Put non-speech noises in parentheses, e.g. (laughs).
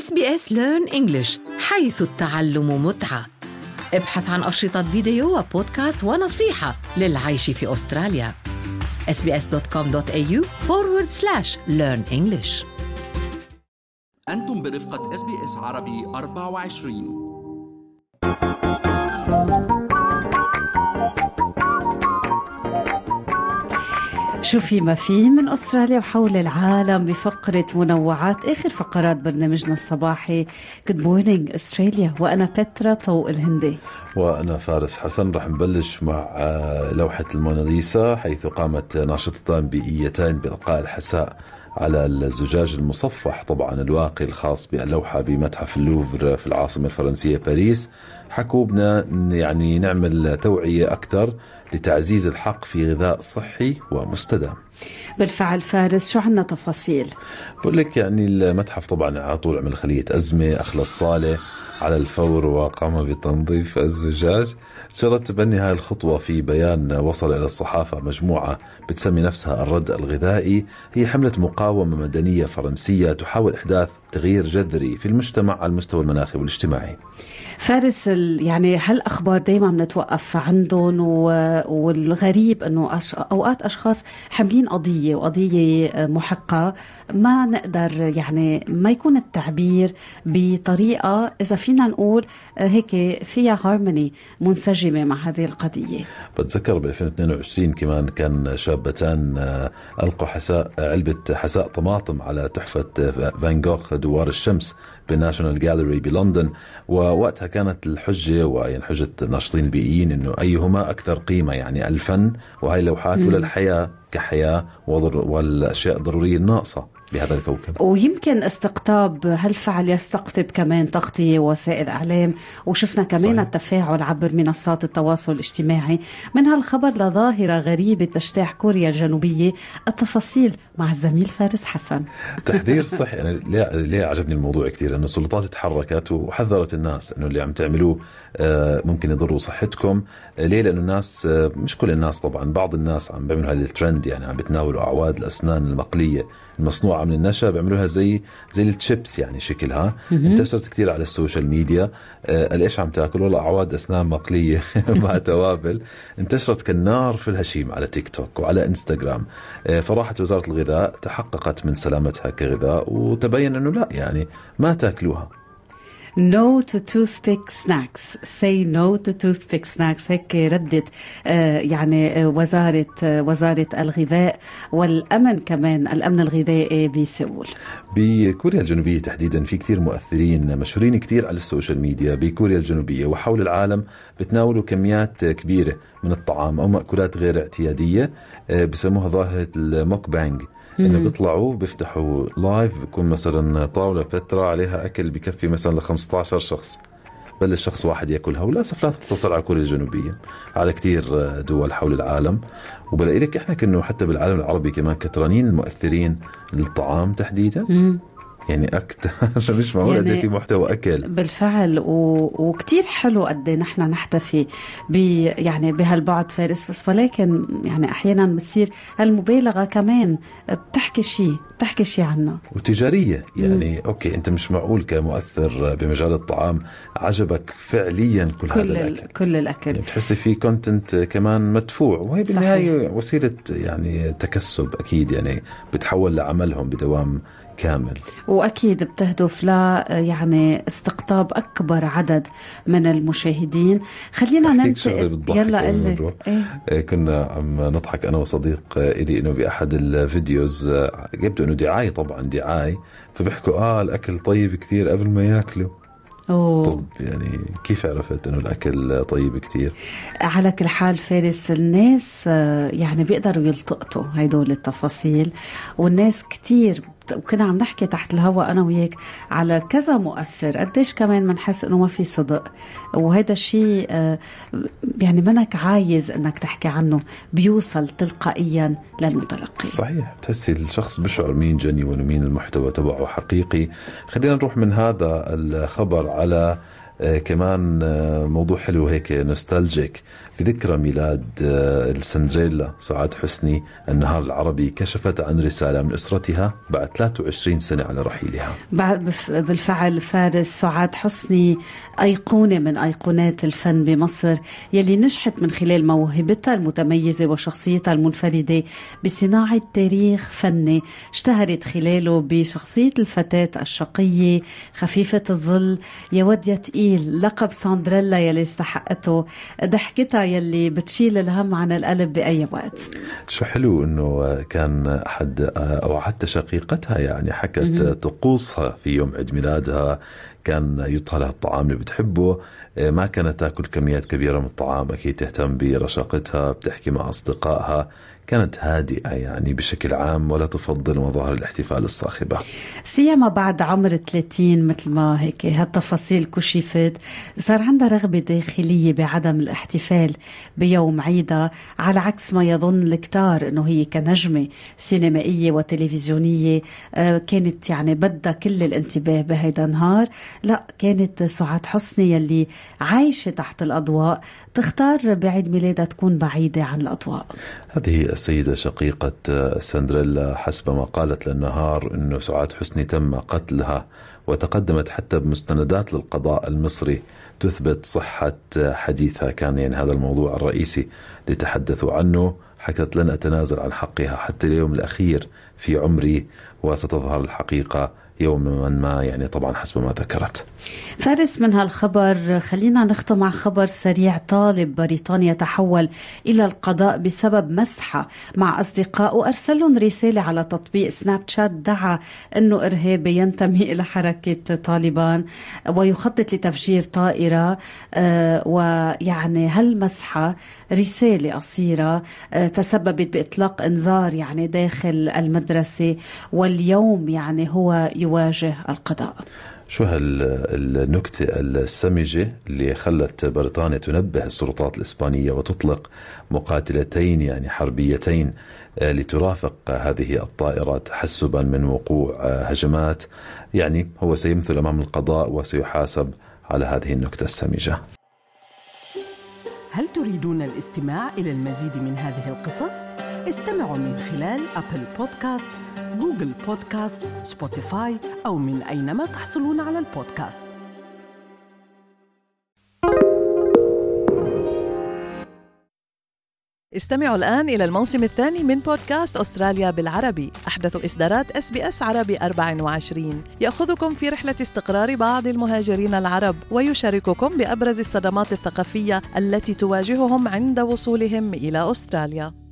SBS Learn English حيث التعلم متعة. ابحث عن أشرطة فيديو وبودكاست ونصيحة للعيش في أستراليا. Sbs.com.au forward slash learn English. أنتم برفقة SBS عربي 24 شو في ما في من أستراليا وحول العالم بفقرة منوعات آخر فقرات برنامجنا الصباحي Good morning Australia وأنا بترا طوق الهندي. وأنا فارس حسن رح نبلش مع آه، لوحة الموناليزا حيث قامت ناشطتان بيئيتان بإلقاء الحساء على الزجاج المصفح طبعا الواقي الخاص باللوحة بمتحف اللوفر في العاصمة الفرنسية باريس. حكوا بدنا يعني نعمل توعية أكثر لتعزيز الحق في غذاء صحي ومستدام. بالفعل فارس شو عنا تفاصيل؟ بقول لك يعني المتحف طبعا على طول عمل خلية أزمة أخلص صالة على الفور وقام بتنظيف الزجاج. جرت تبني هاي الخطوة في بيان وصل إلى الصحافة مجموعة بتسمي نفسها الرد الغذائي. هي حملة مقاومة مدنية فرنسية تحاول إحداث تغيير جذري في المجتمع على المستوى المناخي والاجتماعي. فارس يعني هالأخبار دائما بنتوقف عندهم والغريب إنه أش... أوقات أشخاص حاملين قضية وقضية محقة ما نقدر يعني ما يكون التعبير بطريقة إذا فينا نقول هيك فيها هارموني منسجمة مع هذه القضية. بتذكر ب 2022 كمان كان شابتان آه، ألقوا حساء علبة حساء طماطم على تحفة آه، فان جوخ دوار الشمس بال National Gallery بلندن ووقتها كانت الحجة ويعني حجة الناشطين البيئيين إنه أيهما أكثر قيمة يعني الفن وهي اللوحات ولا الحياة كحياة وضر والأشياء الضرورية الناقصة بهذا الكوكب. ويمكن استقطاب هالفعل يستقطب كمان تغطية وسائل إعلام؟ وشفنا كمان صحيح. التفاعل عبر منصات التواصل الاجتماعي. من هالخبر لظاهرة غريبة تجتاح كوريا الجنوبية التفاصيل مع الزميل فارس حسن. (laughs) تحذير صحي. أنا ليه عجبني الموضوع كثير انه السلطات تحركت وحذرت الناس إنه اللي عم تعملوه آه، ممكن يضروا صحتكم. ليه؟ لأنه الناس آه، مش كل الناس طبعا بعض الناس عم بيعملوا هذا الترند يعني عم بتناولوا أعواد الأسنان المقلية المصنوعة من النشا بيعملوها زي زي التشيبس يعني شكلها. انتشرت كثير على ال social media. آه، قال إيش عم تاكل؟ والله أعواد أسنان مقلية (laughs) مع توابل. انتشرت كالنار في الهشيم على تيك توك وعلى إنستغرام. آه، فراحت وزارة الغذاء تحققت من سلامتها كغذاء وتبين إنه لا يعني ما تاكلوها. No to toothpick snacks. Say no to toothpick snacks. هيك ردت آه، يعني آه، وزارة آه، وزارة الغذاء والأمن كمان الأمن الغذائي بسيول. بكوريا الجنوبية تحديدا في كتير مؤثرين مشهورين كتير على ال social media بكوريا الجنوبية وحول العالم بتناولوا كميات كبيرة من الطعام أو مأكولات غير اعتيادية بسموها ظاهرة الموك بانج. إنه بيطلعوا بيفتحوا لايف بيكون مثلا طاولة فترة عليها أكل بكفي مثلا ل 15 شخص. بلش شخص واحد يأكلها وللأسف لا تقتصر على كوريا الجنوبيه على كثير دول حول العالم. وبلاقي لك إحنا كأنه حتى بالعالم العربي كمان كترانين المؤثرين للطعام تحديدا. يعني أكثر (laughs) مش معقول قد إيه يعني في محتوى أكل. بالفعل و... وكتير حلو قد إيه نحن نحتفي ب يعني بهالبعد فارس بس ولكن يعني أحيانا بتصير هالمبالغه كمان بتحكي شيء بتحكي شيء عنا. وتجارية. يعني okay أنت مش معقول كمؤثر بمجال الطعام عجبك فعليا كل, كل هذا ال... الأكل. كل الأكل. يعني بتحسي في content كمان مدفوع وهي. بالنهاية وسيلة يعني تكسب أكيد يعني بتحول لعملهم بدوام كامل. وأكيد بتهدف ل يعني استقطاب أكبر عدد من المشاهدين. خلينا ننتقل. يلا قبل ما قل نروح. إيه؟ إيه، كنا عم نضحك أنا وصديق إلي إنه بأحد الفيديوز آه، يبدو إنه دعاية طبعا دعاية. فبيحكوا آه الأكل طيب كثير قبل ما يأكلوا. أوه. طب يعني كيف عرفت إنه الأكل طيب كثير؟ على كل حال فارس الناس آه، يعني بيقدروا يلتقطوا هدول التفاصيل والناس كتير بت- وكنا عم نحكي تحت الهواء أنا وياك على كذا مؤثر. قديش كمان بنحس إنه ما في صدق. وهذا الشيء آه، يعني منك عايز إنك تحكي عنه بيوصل تلقائيا للمتلقي صحيح. بتحسي الشخص بيشعر مين جنيون ومين المحتوى تبعه حقيقي. خلينا نروح من هذا الخبر على آه كمان آه موضوع حلو هيك نوستالجيك. بذكرى ميلاد آه السندريلا سعاد حسني النهار العربي كشفت عن رسالة من أسرتها بعد 23 سنة على رحيلها. بالفعل فارس سعاد حسني أيقونة من أيقونات الفن بمصر يلي نجحت من خلال موهبتها المتميزة وشخصيتها المنفردة بصناعة تاريخ فني اشتهرت خلاله بشخصية الفتاة الشقية خفيفة الظل يا ود يا تقيل لقب ساندريلا يلي استحقته ضحكتها يلي بتشيل الهم عن القلب بأي وقت. شو حلو إنه كان أحد أو حتى شقيقتها يعني حكت طقوسها في يوم عيد ميلادها كان يطهى لها الطعام اللي بتحبه. ما كانت تاكل كميات كبيرة من الطعام أكيد تهتم برشاقتها بتحكي مع أصدقائها. كانت هادئة يعني بشكل عام ولا تفضل مظاهر الاحتفال الصاخبة؟ سيما بعد عمر 30 مثل ما هيك هالتفاصيل كشفت صار عندها رغبة داخلية بعدم الاحتفال بيوم عيدها على عكس ما يظن الكتار إنه هي كنجمة سينمائية وتلفزيونية. آه، كانت يعني بدها كل الانتباه بهيدا النهار. لا كانت سعاد حسني يلي عايشة تحت الأضواء تختار بعيد ميلادها تكون بعيدة عن الأضواء. هذه السيدة شقيقة سندريلا حسب ما قالت للنهار أنه سعاد حسني تم قتلها وتقدمت حتى بمستندات للقضاء المصري تثبت صحة حديثها. كان يعني هذا الموضوع الرئيسي اللي تحدثوا عنه. حكت لن أتنازل عن حقها حتى اليوم الأخير في عمري وستظهر الحقيقة يوما ما يعني طبعا حسب ما ذكرت. فارس من هالخبر خلينا نختم مع خبر سريع. طالب بريطانيا تحول إلى القضاء بسبب مسحة مع أصدقاء. وأرسل لهم رسالة على تطبيق سناب شات دعا أنه إرهابي ينتمي إلى حركة طالبان ويخطط لتفجير طائرة. آه، ويعني هالمسحة رسالة قصيرة آه، تسببت بإطلاق إنذار يعني داخل المدرسة. واليوم يعني هو يواجه القضاء. شو هالنكتة السمجة اللي خلت بريطانيا تنبه السلطات الإسبانية وتطلق مقاتلتين يعني حربيتين آه، لترافق هذه الطائرات تحسبا من وقوع آه، هجمات. يعني هو سيمثل أمام القضاء وسيحاسب على هذه النكتة السمجة. هل تريدون الاستماع إلى المزيد من هذه القصص؟ استمعوا من خلال أبل بودكاست، جوجل بودكاست، سبوتيفاي أو من أينما تحصلون على البودكاست. استمعوا الآن إلى الموسم الثاني من بودكاست أستراليا بالعربي. أحدث إصدارات SBS عربي 24 يأخذكم في رحلة استقرار بعض المهاجرين العرب ويشارككم بأبرز الصدمات الثقافية التي تواجههم عند وصولهم إلى أستراليا.